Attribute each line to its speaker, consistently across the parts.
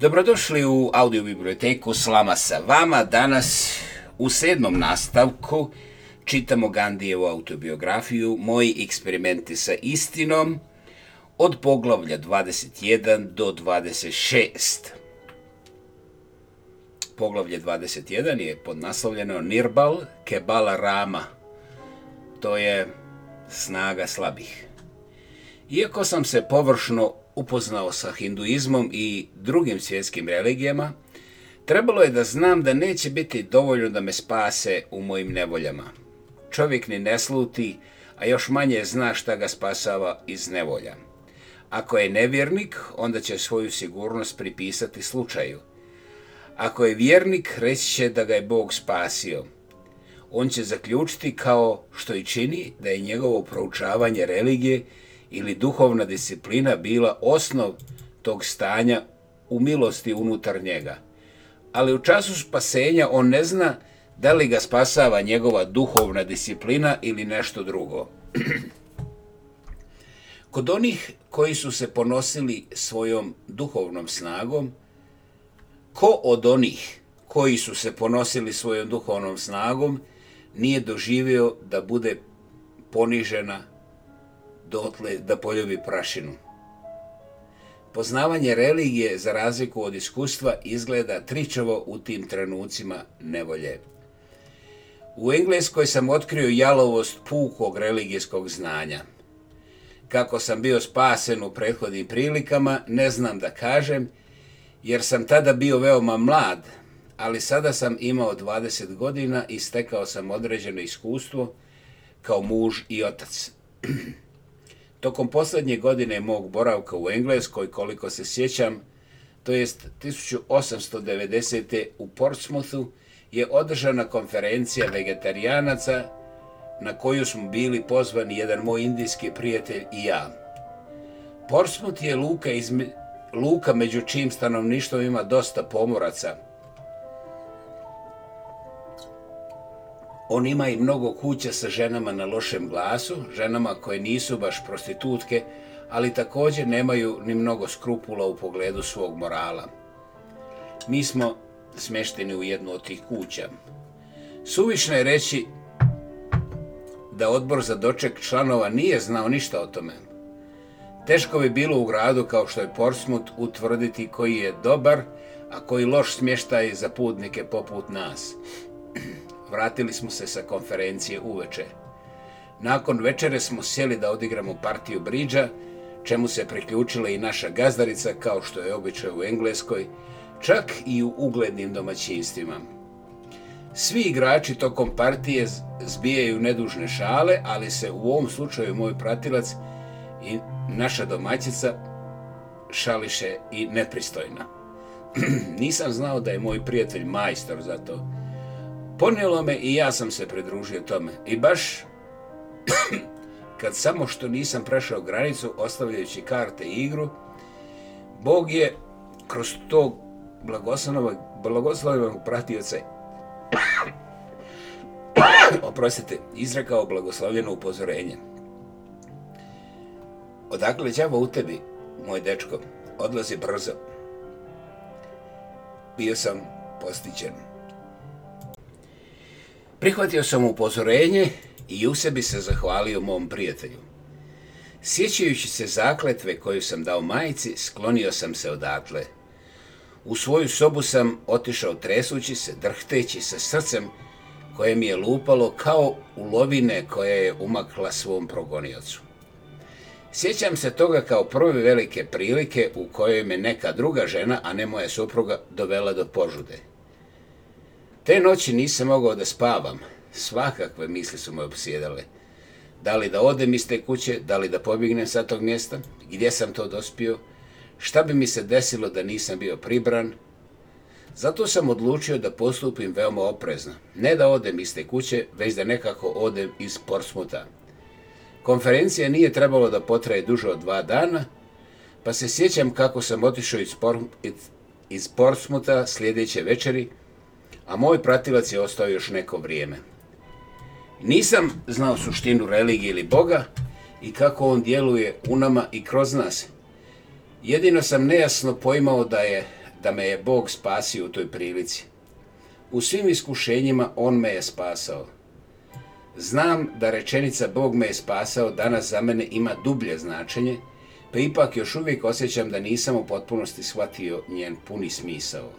Speaker 1: Dobrodošli u audio biblioteku Slama sa vama. Danas u sedmom nastavku čitamo Gandijevu autobiografiju Moji eksperimenti sa istinom od poglavlja 21 do 26. Poglavlje 21 je podnaslovljeno Nirbal Kebala Rama. To je snaga slabih. Iako sam se površno upoznao sa hinduizmom i drugim svjetskim religijama, trebalo je da znam da neće biti dovoljno da me spase u mojim nevoljama. Čovjek ni ne sluti, a još manje zna šta ga spasava iz nevolja. Ako je nevjernik, onda će svoju sigurnost pripisati slučaju. Ako je vjernik, reći će da ga je Bog spasio. On će zaključiti kao što i čini da je njegovo proučavanje religije ili duhovna disciplina bila osnov tog stanja u milosti unutar njega. Ali u času spasenja on ne zna da li ga spasava njegova duhovna disciplina ili nešto drugo. Kod onih koji su se ponosili svojom duhovnom snagom, ko od onih koji su se ponosili svojom duhovnom snagom nije doživio da bude ponižena dotle da poljubi prašinu. Poznavanje religije, za razliku od iskustva, izgleda tričavo u tim trenucima nevolje. U Engleskoj sam otkrio jalovost pukog religijskog znanja. Kako sam bio spasen u prethodnim prilikama, ne znam da kažem, jer sam tada bio veoma mlad, ali sada sam imao 20 godina i stekao sam određeno iskustvo kao muž i otac. Tokom posljednje godine mog boravka u Engleskoj, koliko se sjećam, to jest 1890. u Portsmouthu, je održana konferencija vegetarijanaca na koju smo bili pozvani jedan moj indijski prijatelj i ja. Portsmouth je luka, izme, luka među čim stanovništvom ima dosta pomoraca – On ima i mnogo kuća sa ženama na lošem glasu, ženama koje nisu baš prostitutke, ali također nemaju ni mnogo skrupula u pogledu svog morala. Mi smo smešteni u jednu od tih kuća. Suvišno je reći da odbor za doček članova nije znao ništa o tome. Teško bi bilo u gradu kao što je Portsmouth utvrditi koji je dobar, a koji loš smještaj za putnike poput nas. Vratili smo se sa konferencije uveče. Nakon večere smo sjeli da odigramo partiju briđa, čemu se priključila i naša gazdarica kao što je običaj u Engleskoj, čak i u uglednim domaćinstvima. Svi igrači tokom partije zbijaju nedužne šale, ali se u ovom slučaju moj pratilac i naša domaćica šališe i nepristojna. Nisam znao da je moj prijatelj majstor za to ponijelo me i ja sam se pridružio tome. I baš kad samo što nisam prešao granicu, ostavljajući karte i igru, Bog je kroz tog blagoslovnog pratioca oprostite, izrekao blagoslovljeno upozorenje. Odakle djavo u tebi, moj dečko, odlazi brzo. Bio sam postićen. Prihvatio sam upozorenje i u sebi se zahvalio mom prijatelju. Sjećajući se zakletve koju sam dao majici, sklonio sam se odatle. U svoju sobu sam otišao tresući se, drhteći sa srcem koje mi je lupalo kao u lovine koje je umakla svom progoniocu. Sjećam se toga kao prve velike prilike u kojoj me neka druga žena, a ne moja supruga, dovela do požude. Te noći nisam mogao da spavam. Svakakve misli su me obsjedale. Da li da odem iz te kuće, da li da pobjegnem sa tog mjesta, gdje sam to dospio, šta bi mi se desilo da nisam bio pribran. Zato sam odlučio da postupim veoma oprezno. Ne da odem iz te kuće, već da nekako odem iz Portsmuta. Konferencija nije trebalo da potraje duže od dva dana, pa se sjećam kako sam otišao iz, iz Portsmuta sljedeće večeri, a moj pratilac je ostao još neko vrijeme. Nisam znao suštinu religije ili Boga i kako on djeluje u nama i kroz nas. Jedino sam nejasno poimao da, je, da me je Bog spasio u toj prilici. U svim iskušenjima On me je spasao. Znam da rečenica Bog me je spasao danas za mene ima dublje značenje, pa ipak još uvijek osjećam da nisam u potpunosti shvatio njen puni smisao.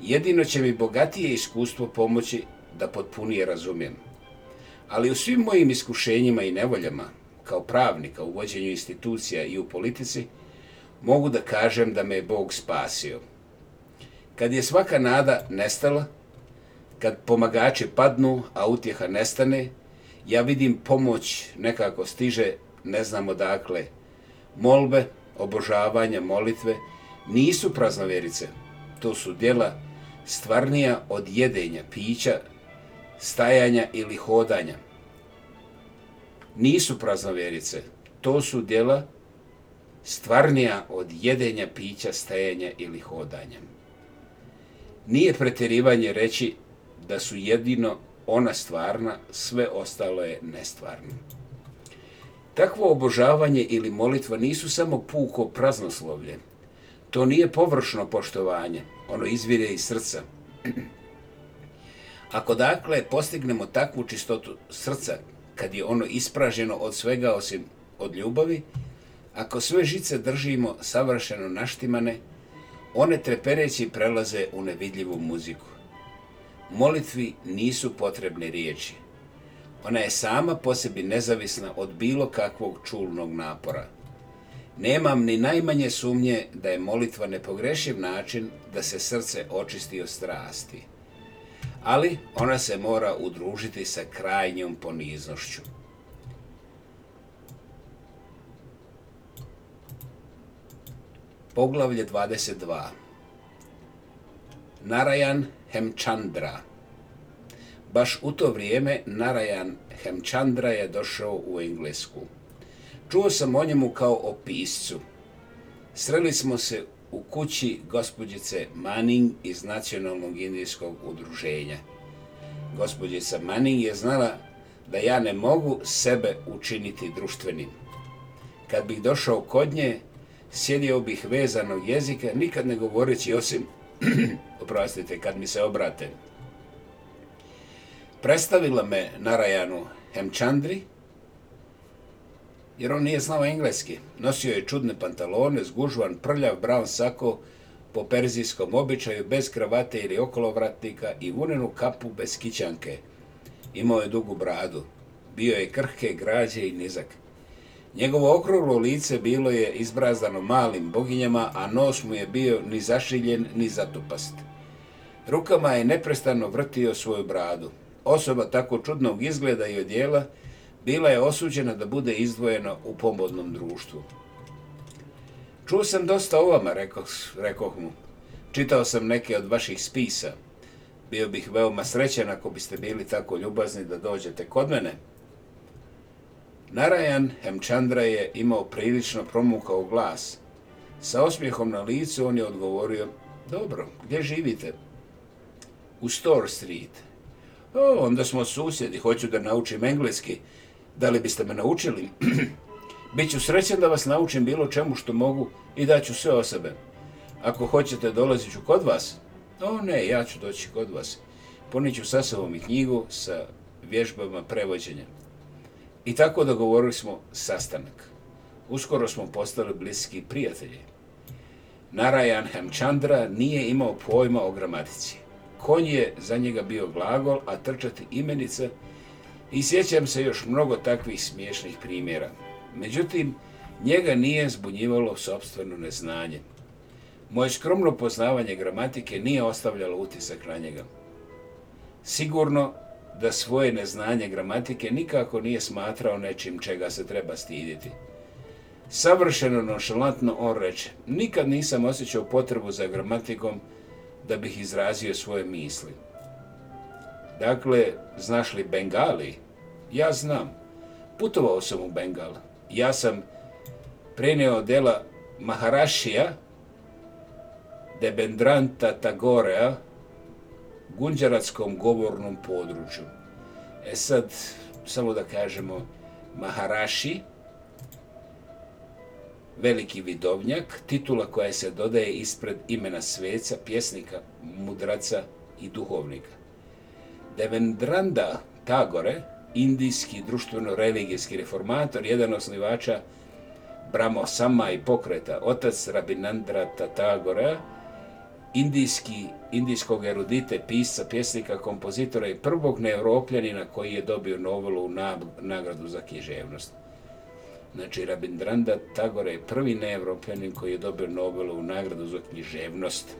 Speaker 1: Jedino će mi bogatije iskustvo pomoći da potpunije razumijem. Ali u svim mojim iskušenjima i nevoljama, kao pravnika u vođenju institucija i u politici, mogu da kažem da me je Bog spasio. Kad je svaka nada nestala, kad pomagači padnu, a utjeha nestane, ja vidim pomoć nekako stiže, ne znam odakle. Molbe, obožavanja, molitve nisu praznoverice. To su djela stvarnija od jedenja, pića, stajanja ili hodanja. Nisu praznoverice, to su djela stvarnija od jedenja, pića, stajanja ili hodanja. Nije pretjerivanje reći da su jedino ona stvarna, sve ostalo je nestvarno. Takvo obožavanje ili molitva nisu samo puko praznoslovlje. To nije površno poštovanje, ono izvire iz srca. Ako dakle postignemo takvu čistotu srca, kad je ono ispraženo od svega osim od ljubavi, ako sve žice držimo savršeno naštimane, one trepereći prelaze u nevidljivu muziku. Molitvi nisu potrebne riječi. Ona je sama po sebi nezavisna od bilo kakvog čulnog napora. Nemam ni najmanje sumnje da je molitva nepogrešiv način da se srce očisti od strasti. Ali ona se mora udružiti sa krajnjom poniznošću. Poglavlje 22. Narayan Hemchandra Baš u to vrijeme Narajan Hemchandra je došao u Englesku. Čuo sam o njemu kao o piscu. Sreli smo se u kući gospođice Manning iz Nacionalnog indijskog udruženja. Gospođica Manning je znala da ja ne mogu sebe učiniti društvenim. Kad bih došao kod nje, sjedio bih vezanog jezika, nikad ne govoreći osim, oprostite, kad mi se obrate. Predstavila me Narajanu Hemčandri, jer on nije znao engleski. Nosio je čudne pantalone, zgužvan, prljav, brown sako, po perzijskom običaju, bez kravate ili okolovratnika i vunenu kapu bez kićanke. Imao je dugu bradu. Bio je krhke, građe i nizak. Njegovo okruglo lice bilo je izbrazdano malim boginjama, a nos mu je bio ni zašiljen, ni zatupast. Rukama je neprestano vrtio svoju bradu. Osoba tako čudnog izgleda i odjela, bila je osuđena da bude izdvojena u pomodnom društvu. Čuo sam dosta o vama, rekao mu. Čitao sam neke od vaših spisa. Bio bih veoma srećen ako biste bili tako ljubazni da dođete kod mene. Narajan Hemčandra je imao prilično promukao glas. Sa osmijehom na licu on je odgovorio, dobro, gdje živite? U Store Street. O, onda smo susjedi, hoću da naučim engleski. Da li biste me naučili? Biću srećen da vas naučim bilo čemu što mogu i daću sve o sebe. Ako hoćete, dolazit ću kod vas. O ne, ja ću doći kod vas. Poniću sa sobom i knjigu sa vježbama prevođenja. I tako dogovorili smo sastanak. Uskoro smo postali bliski prijatelji. Narajan Hemchandra nije imao pojma o gramatici. Konj je za njega bio glagol, a trčati imenica – i sjećam se još mnogo takvih smiješnih primjera. Međutim, njega nije zbunjivalo sobstveno neznanje. Moje skromno poznavanje gramatike nije ostavljalo utisak na njega. Sigurno da svoje neznanje gramatike nikako nije smatrao nečim čega se treba stiditi. Savršeno nošalantno on reče, nikad nisam osjećao potrebu za gramatikom da bih izrazio svoje misli. Dakle, znaš li Bengali? Ja znam. Putovao sam u Bengal. Ja sam prenio dela Maharašija, Debendranta Tagorea, gunđaratskom govornom području. E sad, samo da kažemo, Maharaši, veliki vidovnjak, titula koja se dodaje ispred imena sveca, pjesnika, mudraca i duhovnika. Devendranda Tagore, indijski društveno-religijski reformator, jedan osnivača bramo Sama i pokreta, otac rabinandra Tagora, indijski, indijskog erudite, pisca, pjesnika, kompozitora i prvog neevropljanina koji je dobio u nagradu za književnost. Znači, Rabindranda Tagore je prvi neevropljanin koji je dobio u nagradu za književnost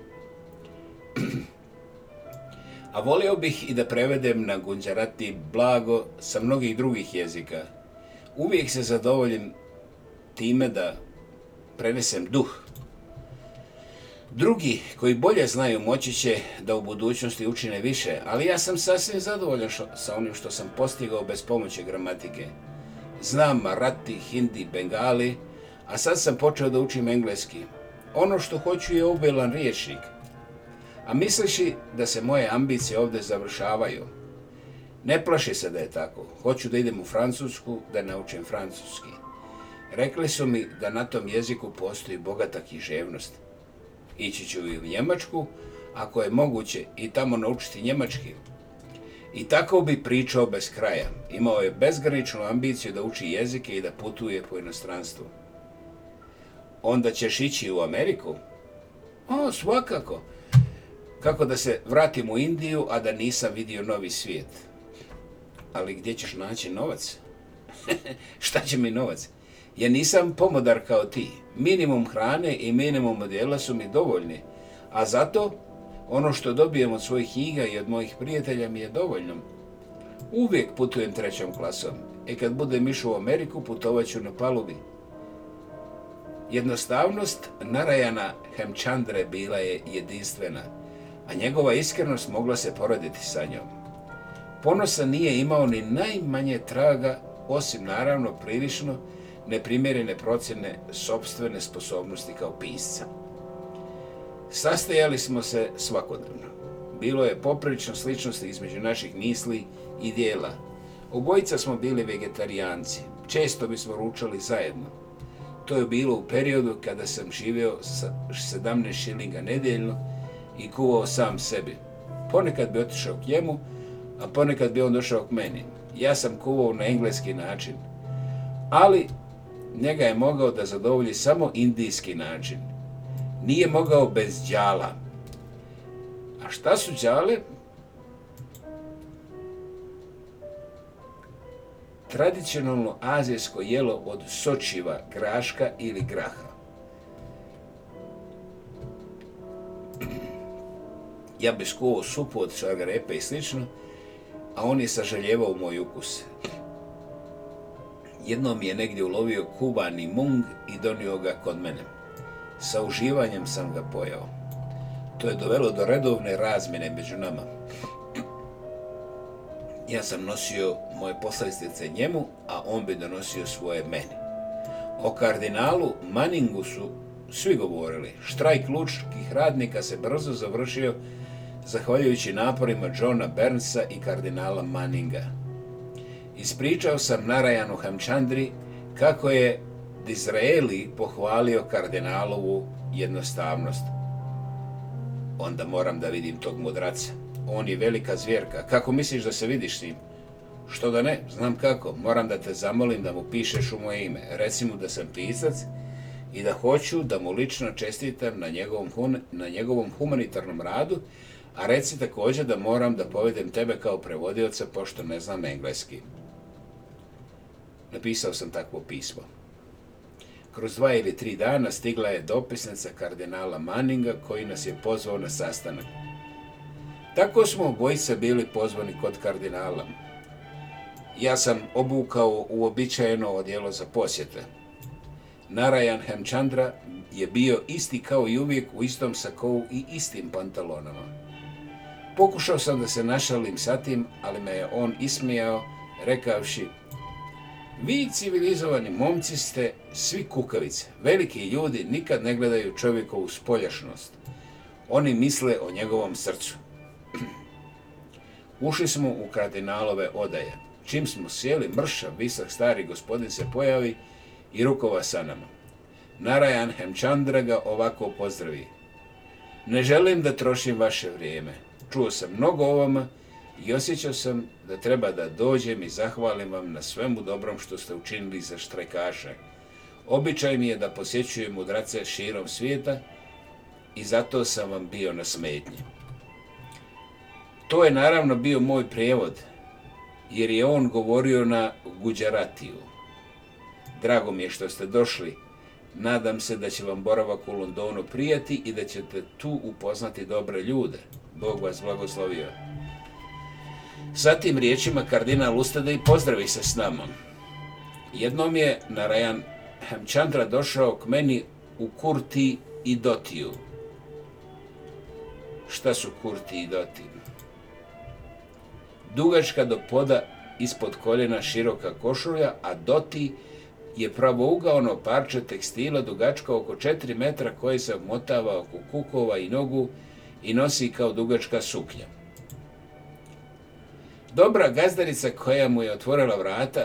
Speaker 1: a volio bih i da prevedem na gunđarati blago sa mnogih drugih jezika. Uvijek se zadovoljim time da prenesem duh. Drugi koji bolje znaju moći će da u budućnosti učine više, ali ja sam sasvim zadovoljan sa onim što sam postigao bez pomoći gramatike. Znam Marati, Hindi, Bengali, a sad sam počeo da učim engleski. Ono što hoću je obilan riječnik – a misliši da se moje ambicije ovdje završavaju? Ne plaši se da je tako. Hoću da idem u Francusku, da naučim francuski. Rekli su mi da na tom jeziku postoji bogata književnost. Ići ću i u Njemačku, ako je moguće, i tamo naučiti njemački. I tako bi pričao bez kraja. Imao je bezgraničnu ambiciju da uči jezike i da putuje po inostranstvu. Onda ćeš ići u Ameriku? O, svakako kako da se vratim u Indiju, a da nisam vidio novi svijet. Ali gdje ćeš naći novac? Šta će mi novac? Ja nisam pomodar kao ti. Minimum hrane i minimum modela su mi dovoljni. A zato ono što dobijem od svojih knjiga i od mojih prijatelja mi je dovoljno. Uvijek putujem trećom klasom. E kad budem išao u Ameriku, putovat ću na palubi. Jednostavnost Narajana Hemčandre bila je jedinstvena a njegova iskrenost mogla se poraditi sa njom. Ponosa nije imao ni najmanje traga, osim naravno prilično neprimjerene procjene sopstvene sposobnosti kao pisca. Sastajali smo se svakodnevno. Bilo je poprilično sličnosti između naših misli i dijela. Obojica smo bili vegetarijanci. Često bismo ručali zajedno. To je bilo u periodu kada sam živio sa 17 šilinga nedeljno i kuvao sam sebi. Ponekad bi otišao k njemu, a ponekad bi on došao k meni. Ja sam kuvao na engleski način, ali njega je mogao da zadovolji samo indijski način. Nije mogao bez đala. A šta su djale? Tradicionalno azijsko jelo od sočiva, graška ili graha. ja bi skuo supu od repe i slično, a on je sažaljevao moj ukus. Jednom je negdje ulovio kubani mung i donio ga kod mene. Sa uživanjem sam ga pojao. To je dovelo do redovne razmjene među nama. Ja sam nosio moje poslastice njemu, a on bi donosio svoje meni. O kardinalu Manningu su svi govorili. Štrajk lučkih radnika se brzo završio zahvaljujući naporima Johna Bernsa i kardinala Manninga. Ispričao sam Narajanu Hamčandri kako je Dizraeli pohvalio kardinalovu jednostavnost. Onda moram da vidim tog mudraca. On je velika zvjerka. Kako misliš da se vidiš s njim? Što da ne, znam kako. Moram da te zamolim da mu pišeš u moje ime. Reci mu da sam pisac i da hoću da mu lično čestitam na njegovom, na njegovom humanitarnom radu a reci također da moram da povedem tebe kao prevodioca pošto ne znam engleski. Napisao sam takvo pismo. Kroz dva ili tri dana stigla je dopisnica kardinala Manninga koji nas je pozvao na sastanak. Tako smo obojica bili pozvani kod kardinala. Ja sam obukao uobičajeno odjelo za posjete. Narayan Hemchandra je bio isti kao i uvijek u istom sakovu i istim pantalonama. Pokušao sam da se našalim sa tim, ali me je on ismijao, rekavši Vi civilizovani momci ste svi kukavice. Veliki ljudi nikad ne gledaju čovjekovu spoljašnost. Oni misle o njegovom srcu. Ušli smo u kardinalove odaje. Čim smo sjeli, mršav, visah stari gospodin se pojavi i rukova sa nama. Narajan Hemčandra ga ovako pozdravi. Ne želim da trošim vaše vrijeme čuo sam mnogo o vama i osjećao sam da treba da dođem i zahvalim vam na svemu dobrom što ste učinili za štrekaše. Običaj mi je da posjećujem mudrace širom svijeta i zato sam vam bio na smetnji. To je naravno bio moj prijevod, jer je on govorio na Guđaratiju. Drago mi je što ste došli, Nadam se da će vam boravak u Londonu prijati i da ćete tu upoznati dobre ljude. Bog vas blagoslovio. Sa tim riječima kardinal ustade i pozdravi se s nama. Jednom je Narayan Hemchandra došao k meni u kurti i dotiju. Šta su kurti i doti? Dugačka do poda ispod koljena široka košulja, a doti je pravougaono parče tekstila dugačka oko 4 metra koje se obmotava oko kukova i nogu i nosi kao dugačka suknja. Dobra gazdarica koja mu je otvorila vrata,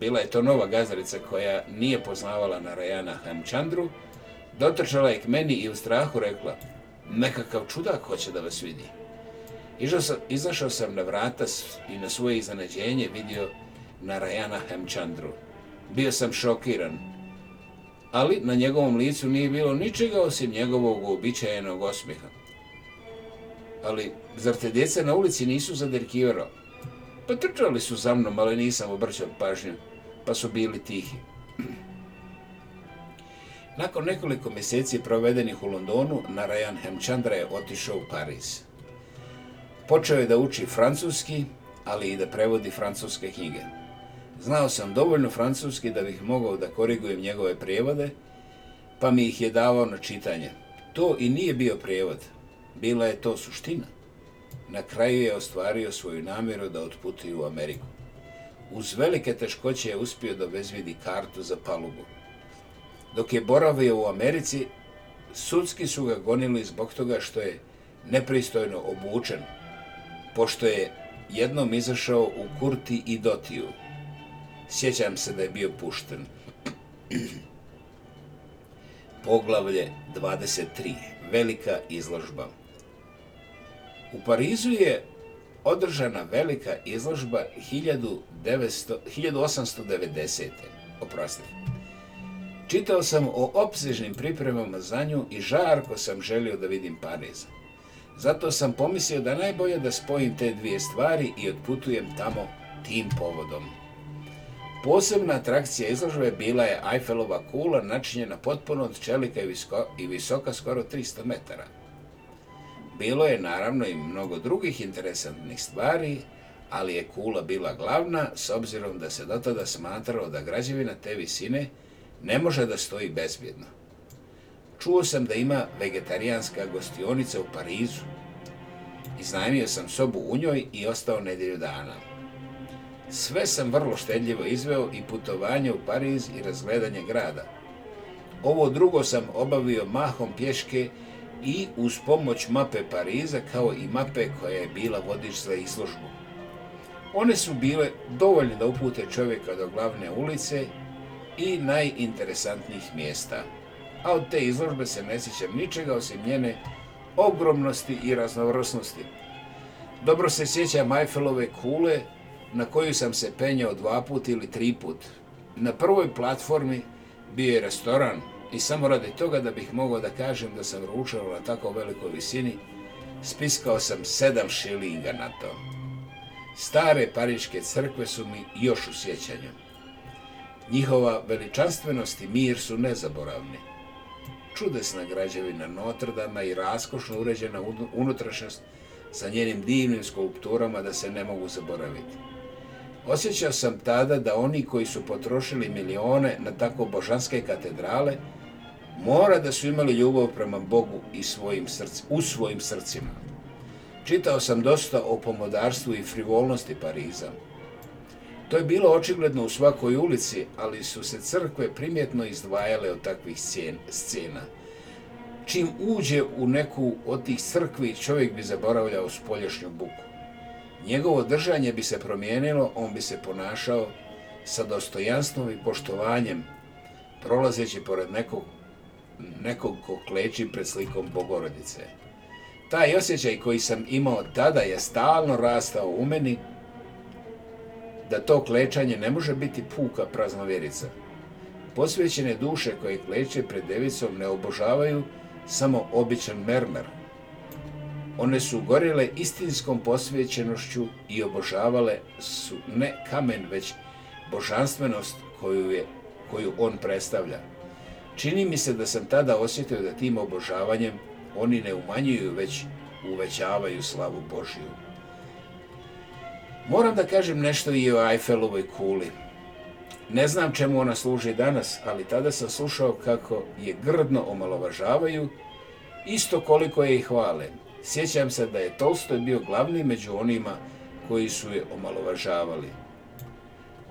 Speaker 1: bila je to nova gazdarica koja nije poznavala Narayana Hamčandru, dotrčala je k meni i u strahu rekla, nekakav čudak hoće da vas vidi. izašao sam na vrata i na svoje iznenađenje vidio Narayana Hemčandru. Bio sam šokiran. Ali na njegovom licu nije bilo ničega osim njegovog uobičajenog osmiha. Ali, zar te djece na ulici nisu zaderkivarao? Pa trčali su za mnom, ali nisam obrćao pažnju, pa su bili tihi. Nakon nekoliko mjeseci provedenih u Londonu, Narayan Hemchandra je otišao u Pariz. Počeo je da uči francuski, ali i da prevodi francuske knjige. Znao sam dovoljno francuski da bih mogao da korigujem njegove prijevode, pa mi ih je davao na čitanje. To i nije bio prijevod, bila je to suština. Na kraju je ostvario svoju namjeru da otputi u Ameriku. Uz velike teškoće je uspio da vezvidi kartu za palubu. Dok je boravio u Americi, sudski su ga gonili zbog toga što je nepristojno obučen, pošto je jednom izašao u kurti i dotiju. Sjećam se da je bio pušten. Poglavlje 23. Velika izložba. U Parizu je održana velika izložba 1890. Oprostite. Čitao sam o opsežnim pripremama za nju i žarko sam želio da vidim Pariz. Zato sam pomislio da najbolje da spojim te dvije stvari i otputujem tamo tim povodom. Posebna atrakcija izložbe bila je Eiffelova kula načinjena potpuno od čelika i visoka skoro 300 metara. Bilo je naravno i mnogo drugih interesantnih stvari, ali je kula bila glavna s obzirom da se do tada smatralo da građevina te visine ne može da stoji bezbjedno. Čuo sam da ima vegetarijanska gostionica u Parizu. Iznajmio sam sobu u njoj i ostao nedjelju dana. Sve sam vrlo štedljivo izveo i putovanje u Pariz i razgledanje grada. Ovo drugo sam obavio mahom pješke i uz pomoć mape Pariza kao i mape koja je bila vodič za izložbu. One su bile dovoljne da upute čovjeka do glavne ulice i najinteresantnijih mjesta. A od te izložbe se ne sjećam ničega osim njene ogromnosti i raznovrsnosti. Dobro se sjećam Eiffelove kule na koju sam se penjao dva put ili tri put. Na prvoj platformi bio je restoran i samo radi toga da bih mogao da kažem da sam ručao na tako velikoj visini, spiskao sam sedam šilinga na to. Stare pariške crkve su mi još u sjećanju. Njihova veličanstvenost i mir su nezaboravni. Čudesna građevina Notre-Dame i raskošno uređena unutrašnjost sa njenim divnim skulpturama da se ne mogu zaboraviti. Osjećao sam tada da oni koji su potrošili milione na tako božanske katedrale mora da su imali ljubav prema Bogu i svojim src, u svojim srcima. Čitao sam dosta o pomodarstvu i frivolnosti Pariza. To je bilo očigledno u svakoj ulici, ali su se crkve primjetno izdvajale od takvih scena. Čim uđe u neku od tih crkvi, čovjek bi zaboravljao spolješnju buku njegovo držanje bi se promijenilo, on bi se ponašao sa dostojanstvom i poštovanjem, prolazeći pored nekog, nekog ko kleči pred slikom Bogorodice. Taj osjećaj koji sam imao tada je stalno rastao u meni, da to klečanje ne može biti puka praznovjerica. Posvećene duše koje kleče pred devicom ne obožavaju samo običan mermer, one su gorele istinskom posvećenošću i obožavale su ne kamen, već božanstvenost koju, je, koju on predstavlja. Čini mi se da sam tada osjetio da tim obožavanjem oni ne umanjuju, već uvećavaju slavu Božiju. Moram da kažem nešto i o Eiffelovoj kuli. Ne znam čemu ona služi danas, ali tada sam slušao kako je grdno omalovažavaju, isto koliko je i hvale. Sjećam se da je Tolstoj bio glavni među onima koji su je omalovažavali.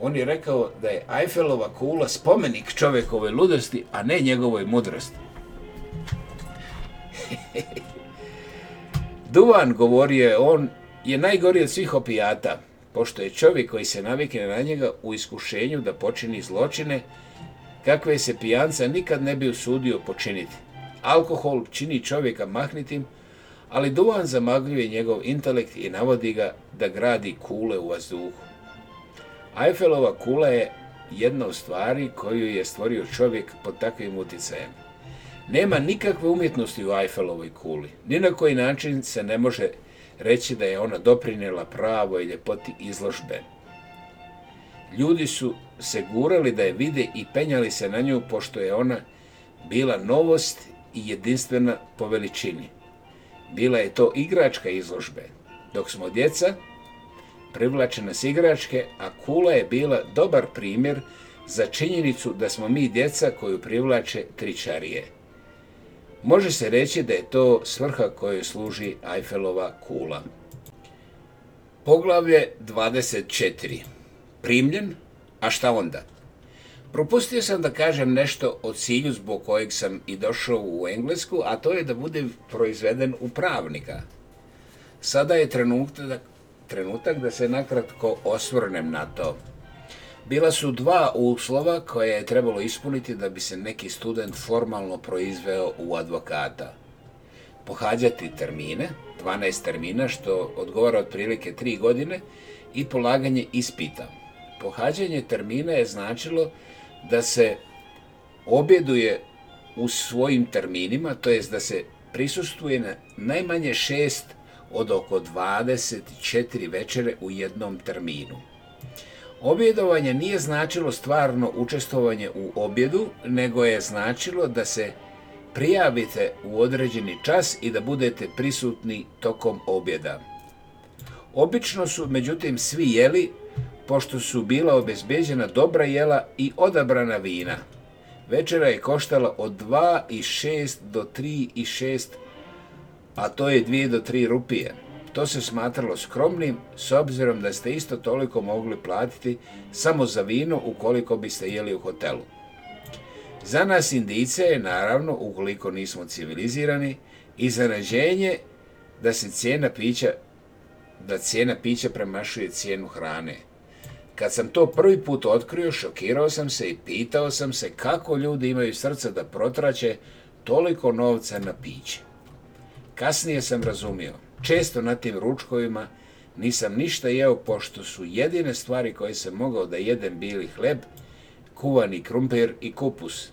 Speaker 1: On je rekao da je Eiffelova kula spomenik čovjekove ludosti, a ne njegovoj mudrosti. Duvan, govorio je on, je najgori od svih opijata, pošto je čovjek koji se navikne na njega u iskušenju da počini zločine, kakve se pijanca nikad ne bi usudio počiniti. Alkohol čini čovjeka mahnitim, ali duvan zamagljuje njegov intelekt i navodi ga da gradi kule u vazduhu. Eiffelova kula je jedna od stvari koju je stvorio čovjek pod takvim utjecajem. Nema nikakve umjetnosti u Eiffelovoj kuli. Ni na koji način se ne može reći da je ona doprinijela pravo i ljepoti izložbe. Ljudi su se gurali da je vide i penjali se na nju pošto je ona bila novost i jedinstvena po veličini. Bila je to igračka izložbe. Dok smo djeca, privlače nas igračke, a kula je bila dobar primjer za činjenicu da smo mi djeca koju privlače tričarije. Može se reći da je to svrha kojoj služi Eiffelova kula. Poglavlje 24. Primljen, a šta onda? Propustio sam da kažem nešto o cilju zbog kojeg sam i došao u Englesku, a to je da bude proizveden u pravnika. Sada je trenutak, trenutak da se nakratko osvrnem na to. Bila su dva uslova koje je trebalo ispuniti da bi se neki student formalno proizveo u advokata. Pohađati termine, 12 termina, što odgovara otprilike 3 godine, i polaganje ispita. Pohađanje termina je značilo da se objeduje u svojim terminima, to jest da se prisustuje na najmanje šest od oko 24 večere u jednom terminu. Objedovanje nije značilo stvarno učestvovanje u objedu, nego je značilo da se prijavite u određeni čas i da budete prisutni tokom objeda. Obično su, međutim, svi jeli pošto su bila obezbeđena dobra jela i odabrana vina. Večera je koštala od 2,6 do 3,6, i a to je 2 do 3 rupije. To se smatralo skromnim, s obzirom da ste isto toliko mogli platiti samo za vino ukoliko biste jeli u hotelu. Za nas indice je naravno, ukoliko nismo civilizirani, iznenađenje da se pića da cijena pića premašuje cijenu hrane. Kad sam to prvi put otkrio, šokirao sam se i pitao sam se kako ljudi imaju srca da protraće toliko novca na piće. Kasnije sam razumio. Često na tim ručkovima nisam ništa jeo pošto su jedine stvari koje sam mogao da jedem bili hleb, kuvani krumpir i kupus.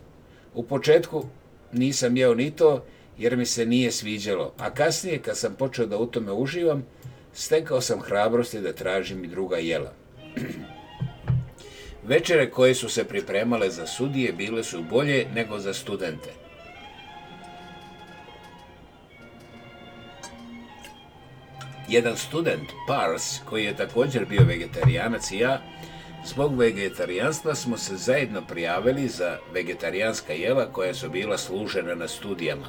Speaker 1: U početku nisam jeo ni to jer mi se nije sviđalo, a kasnije kad sam počeo da u tome uživam, stekao sam hrabrosti da tražim i druga jela. Večere koje su se pripremale za sudije bile su bolje nego za studente. Jedan student, Pars, koji je također bio vegetarijanac i ja, zbog vegetarijanstva smo se zajedno prijavili za vegetarijanska jela koja su bila služena na studijama.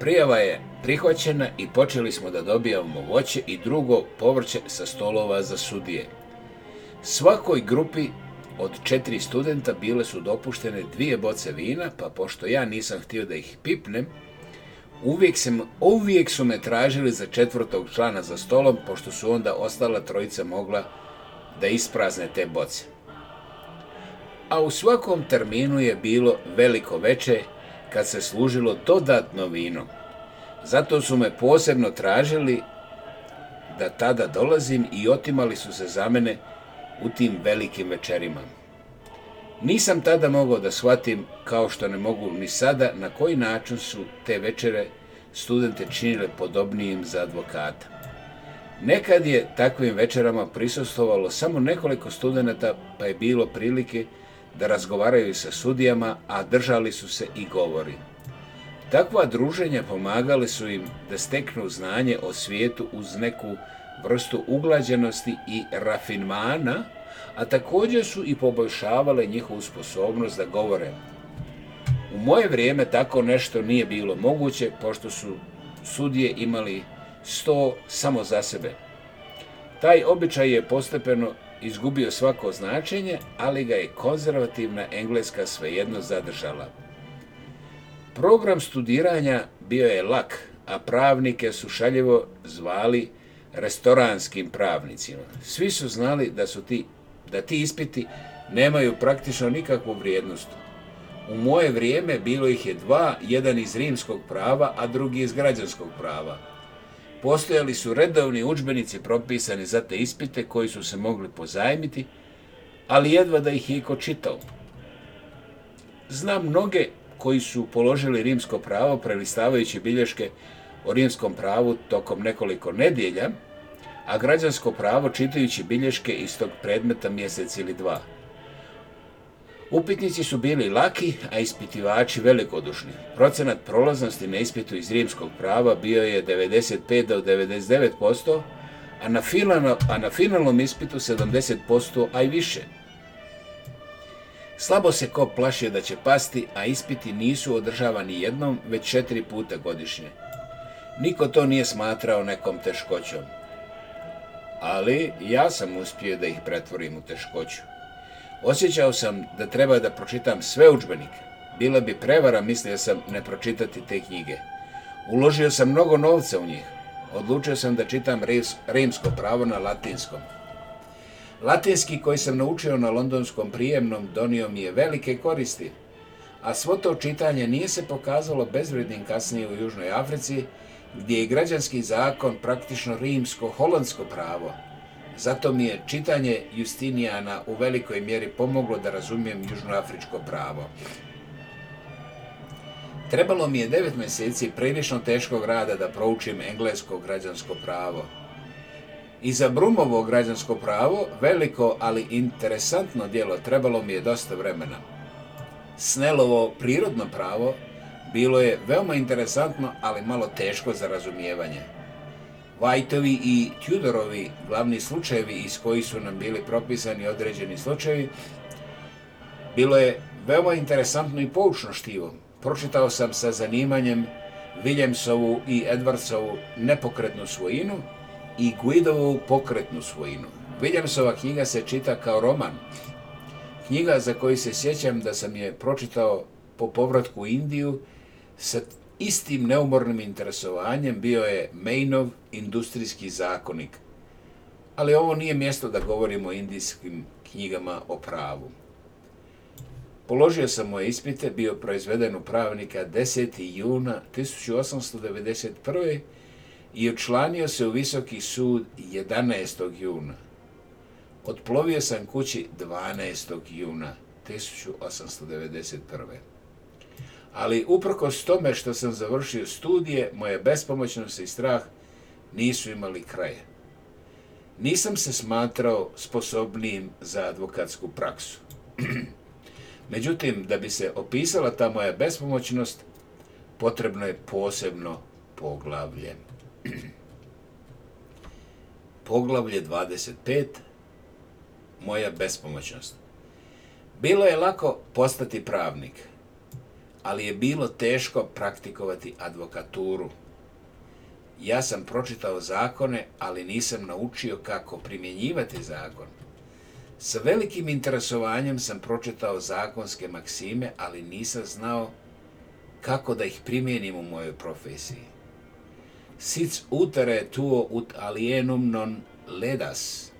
Speaker 1: Prijava je prihvaćena i počeli smo da dobijamo voće i drugo povrće sa stolova za sudije. Svakoj grupi od četiri studenta bile su dopuštene dvije boce vina, pa pošto ja nisam htio da ih pipnem, uvijek, uvijek su me tražili za četvrtog člana za stolom, pošto su onda ostala trojica mogla da isprazne te boce. A u svakom terminu je bilo veliko veče kad se služilo dodatno vino. Zato su me posebno tražili da tada dolazim i otimali su se za mene u tim velikim večerima. Nisam tada mogao da shvatim, kao što ne mogu ni sada, na koji način su te večere studente činile podobnijim za advokata. Nekad je takvim večerama prisustovalo samo nekoliko studenta, pa je bilo prilike da razgovaraju sa sudijama, a držali su se i govori. Takva druženja pomagali su im da steknu znanje o svijetu uz neku vrstu uglađenosti i rafinmana, a također su i poboljšavale njihovu sposobnost da govore. U moje vrijeme tako nešto nije bilo moguće, pošto su sudije imali sto samo za sebe. Taj običaj je postepeno izgubio svako značenje, ali ga je konzervativna Engleska svejedno zadržala. Program studiranja bio je lak, a pravnike su šaljevo zvali restoranskim pravnicima. Svi su znali da su ti, da ti ispiti nemaju praktično nikakvu vrijednost. U moje vrijeme bilo ih je dva, jedan iz rimskog prava, a drugi iz građanskog prava. Postojali su redovni udžbenici propisani za te ispite koji su se mogli pozajmiti, ali jedva da ih je iko čitao. Znam mnoge koji su položili rimsko pravo prelistavajući bilješke o rimskom pravu tokom nekoliko nedjelja, a građansko pravo čitajući bilješke iz tog predmeta mjesec ili dva. Upitnici su bili laki, a ispitivači velikodušni. Procenat prolaznosti na ispitu iz rimskog prava bio je 95 do 99%, a na, a na finalnom ispitu 70%, a i više. Slabo se ko plašio da će pasti, a ispiti nisu održavani jednom, već četiri puta godišnje. Niko to nije smatrao nekom teškoćom. Ali ja sam uspio da ih pretvorim u teškoću. Osjećao sam da treba da pročitam sve učbenike. Bila bi prevara, mislio sam, ne pročitati te knjige. Uložio sam mnogo novca u njih. Odlučio sam da čitam rimsko pravo na latinskom. Latinski koji sam naučio na londonskom prijemnom donio mi je velike koristi, a svo to čitanje nije se pokazalo bezvrednim kasnije u Južnoj Africi, gdje je građanski zakon praktično rimsko-holandsko pravo. Zato mi je čitanje Justinijana u velikoj mjeri pomoglo da razumijem južnoafričko pravo. Trebalo mi je devet mjeseci prilično teškog rada da proučim englesko građansko pravo. I za Brumovo građansko pravo, veliko ali interesantno dijelo, trebalo mi je dosta vremena. Snelovo prirodno pravo bilo je veoma interesantno, ali malo teško za razumijevanje. vajtovi i Tudorovi glavni slučajevi iz kojih su nam bili propisani određeni slučajevi, bilo je veoma interesantno i poučno štivo. Pročitao sam sa zanimanjem Williamsovu i Edwardsovu nepokretnu svojinu i Guidovu pokretnu svojinu. Williamsova knjiga se čita kao roman. Knjiga za koju se sjećam da sam je pročitao po povratku u Indiju sa istim neumornim interesovanjem bio je Mejnov industrijski zakonik. Ali ovo nije mjesto da govorimo o indijskim knjigama o pravu. Položio sam moje ispite, bio proizveden u pravnika 10. juna 1891. i učlanio se u Visoki sud 11. juna. Otplovio sam kući 12. juna 1891 ali uprkos tome što sam završio studije, moje bespomoćnost i strah nisu imali kraja. Nisam se smatrao sposobnijim za advokatsku praksu. Međutim, da bi se opisala ta moja bespomoćnost, potrebno je posebno poglavlje. poglavlje 25. Moja bespomoćnost. Bilo je lako postati pravnik, ali je bilo teško praktikovati advokaturu. Ja sam pročitao zakone, ali nisam naučio kako primjenjivati zakon. Sa velikim interesovanjem sam pročitao zakonske maksime, ali nisam znao kako da ih primijenim u mojoj profesiji. Sic utere tuo ut alienum non ledas.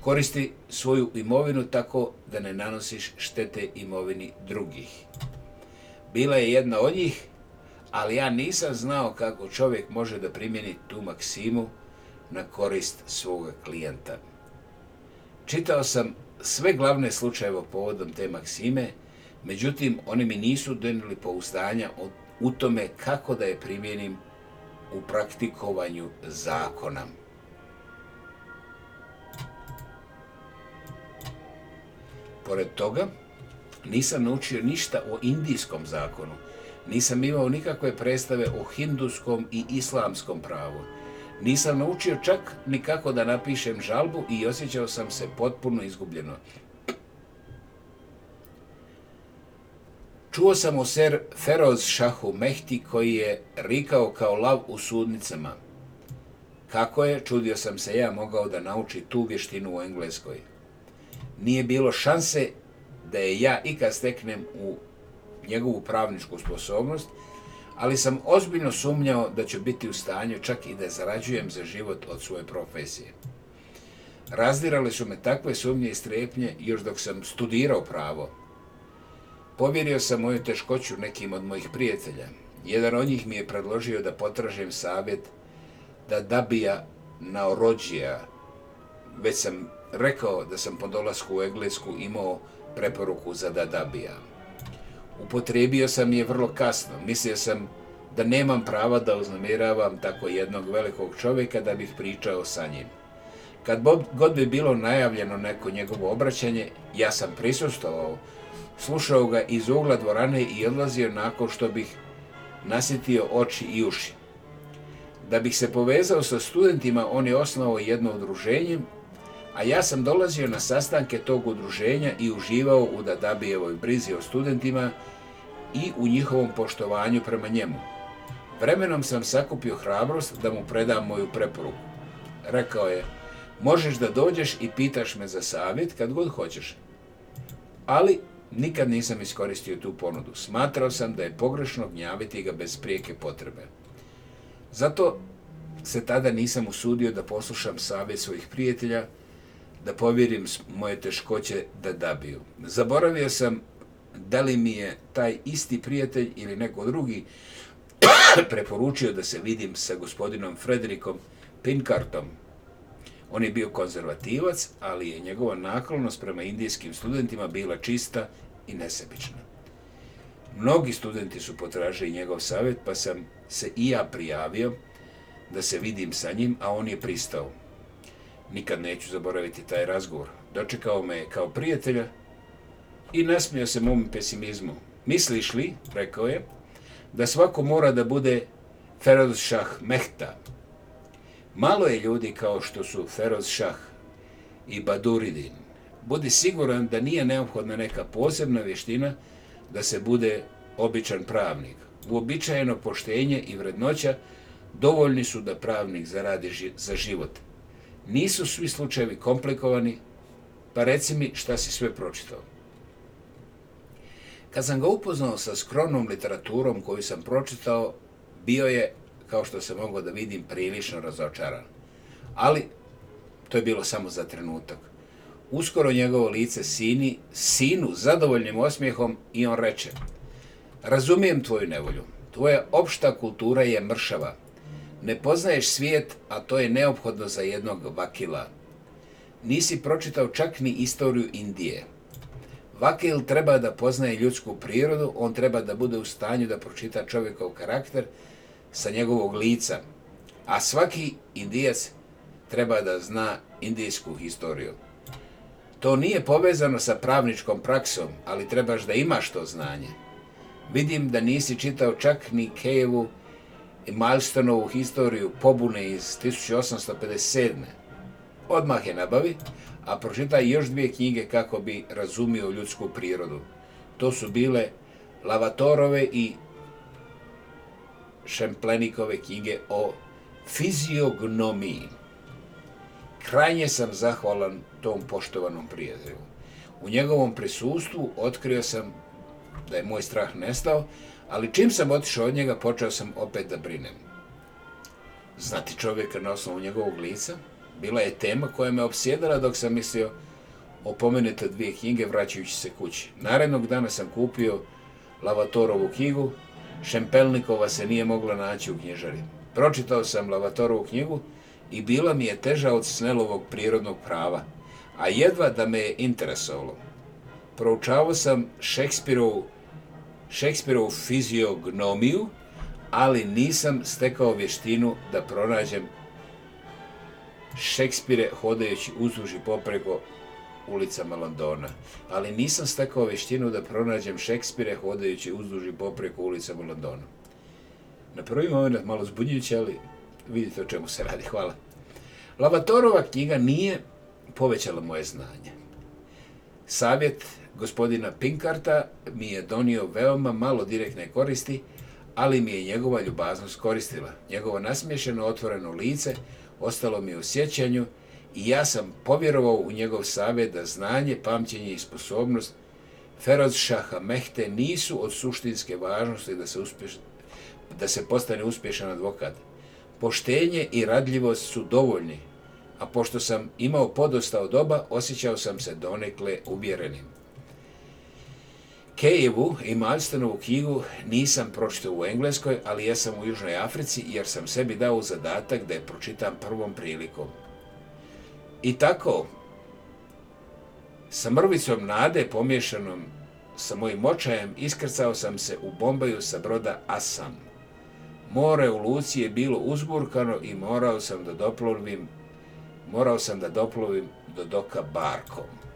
Speaker 1: Koristi svoju imovinu tako da ne nanosiš štete imovini drugih bila je jedna od njih, ali ja nisam znao kako čovjek može da primjeni tu maksimu na korist svoga klijenta. Čitao sam sve glavne slučajeve povodom te maksime, međutim oni mi nisu donijeli poustanja u tome kako da je primjenim u praktikovanju zakona. Pored toga, nisam naučio ništa o indijskom zakonu. Nisam imao nikakve predstave o hinduskom i islamskom pravu. Nisam naučio čak ni kako da napišem žalbu i osjećao sam se potpuno izgubljeno. Čuo sam o ser Feroz Šahu Mehti koji je rikao kao lav u sudnicama. Kako je, čudio sam se ja, mogao da nauči tu vještinu u Engleskoj. Nije bilo šanse da je ja ikad steknem u njegovu pravničku sposobnost, ali sam ozbiljno sumnjao da ću biti u stanju čak i da zarađujem za život od svoje profesije. Razdirale su me takve sumnje i strepnje još dok sam studirao pravo. Povjerio sam moju teškoću nekim od mojih prijatelja. Jedan od njih mi je predložio da potražim savjet da dabija orođija. Već sam rekao da sam po dolasku u Englesku imao preporuku za Dadabija. Upotrijebio sam je vrlo kasno. Mislio sam da nemam prava da uznemiravam tako jednog velikog čovjeka da bih pričao sa njim. Kad god bi bilo najavljeno neko njegovo obraćanje, ja sam prisustovao, slušao ga iz ugla dvorane i odlazio nakon što bih nasjetio oči i uši. Da bih se povezao sa studentima, on je osnovao jedno udruženje a ja sam dolazio na sastanke tog udruženja i uživao u Dadabijevoj brizi o studentima i u njihovom poštovanju prema njemu. Vremenom sam sakupio hrabrost da mu predam moju preporuku. Rekao je, možeš da dođeš i pitaš me za savjet kad god hoćeš. Ali nikad nisam iskoristio tu ponudu. Smatrao sam da je pogrešno gnjaviti ga bez prijeke potrebe. Zato se tada nisam usudio da poslušam savjet svojih prijatelja, da povjerim moje teškoće da dabiju. Zaboravio sam da li mi je taj isti prijatelj ili neko drugi preporučio da se vidim sa gospodinom Frederikom Pinkartom. On je bio konzervativac, ali je njegova naklonost prema indijskim studentima bila čista i nesebična. Mnogi studenti su potražili njegov savjet, pa sam se i ja prijavio da se vidim sa njim, a on je pristao. Nikad neću zaboraviti taj razgovor. Dočekao me je kao prijatelja i nasmio se mom pesimizmu. Misliš li, rekao je, da svako mora da bude Feroz Šah Mehta. Malo je ljudi kao što su Feroz Šah i Baduridin. Budi siguran da nije neophodna neka posebna vještina da se bude običan pravnik. Uobičajeno poštenje i vrednoća dovoljni su da pravnik zaradi za život. Nisu svi slučajevi komplikovani, pa reci mi šta si sve pročitao. Kad sam ga upoznao sa skromnom literaturom koju sam pročitao, bio je, kao što se mogao da vidim, prilično razočaran. Ali, to je bilo samo za trenutak. Uskoro njegovo lice sini, sinu zadovoljnim osmijehom i on reče Razumijem tvoju nevolju. Tvoja opšta kultura je mršava, ne poznaješ svijet, a to je neophodno za jednog vakila. Nisi pročitao čak ni istoriju Indije. Vakil treba da poznaje ljudsku prirodu, on treba da bude u stanju da pročita čovjekov karakter sa njegovog lica. A svaki indijac treba da zna indijsku historiju. To nije povezano sa pravničkom praksom, ali trebaš da imaš to znanje. Vidim da nisi čitao čak ni Kejevu Malstonovu historiju pobune iz 1857. Odmah je nabavi, a pročita još dvije knjige kako bi razumio ljudsku prirodu. To su bile Lavatorove i Šemplenikove knjige o fiziognomiji. Krajnje sam zahvalan tom poštovanom prijatelju. U njegovom prisustvu otkrio sam da je moj strah nestao, ali čim sam otišao od njega, počeo sam opet da brinem. Znati čovjeka na osnovu njegovog lica, bila je tema koja me obsjedala dok sam mislio o dvije knjige vraćajući se kući. Narednog dana sam kupio Lavatorovu knjigu, Šempelnikova se nije mogla naći u knjižari. Pročitao sam Lavatorovu knjigu i bila mi je teža od Snelovog prirodnog prava, a jedva da me je interesovalo. Proučavao sam Šekspirovu Šekspirovu fiziognomiju, ali nisam stekao vještinu da pronađem Šekspire hodajući uzduž popreko ulicama Londona. Ali nisam stekao vještinu da pronađem Šekspire hodajući uzduž popreko ulicama Londona. Na prvi moment malo zbunjujuće ali vidite o čemu se radi. Hvala. Lavatorova knjiga nije povećala moje znanje. Savjet gospodina Pinkarta mi je donio veoma malo direktne koristi, ali mi je njegova ljubaznost koristila. Njegovo nasmiješeno otvoreno lice ostalo mi u sjećanju i ja sam povjerovao u njegov savjet da znanje, pamćenje i sposobnost Feroz Šaha Mehte nisu od suštinske važnosti da se, uspješ, da se postane uspješan advokat. Poštenje i radljivost su dovoljni, a pošto sam imao podosta od oba, osjećao sam se donekle uvjerenim. Kejevu, u knjigu nisam pročitao u Engleskoj, ali sam u Južnoj Africi jer sam sebi dao zadatak da je pročitam prvom prilikom. I tako, sa mrvicom nade pomješanom sa mojim očajem iskrcao sam se u Bombaju sa broda Asam. More u Luci je bilo uzburkano i morao sam da doplovim, morao sam da doplovim do doka barkom.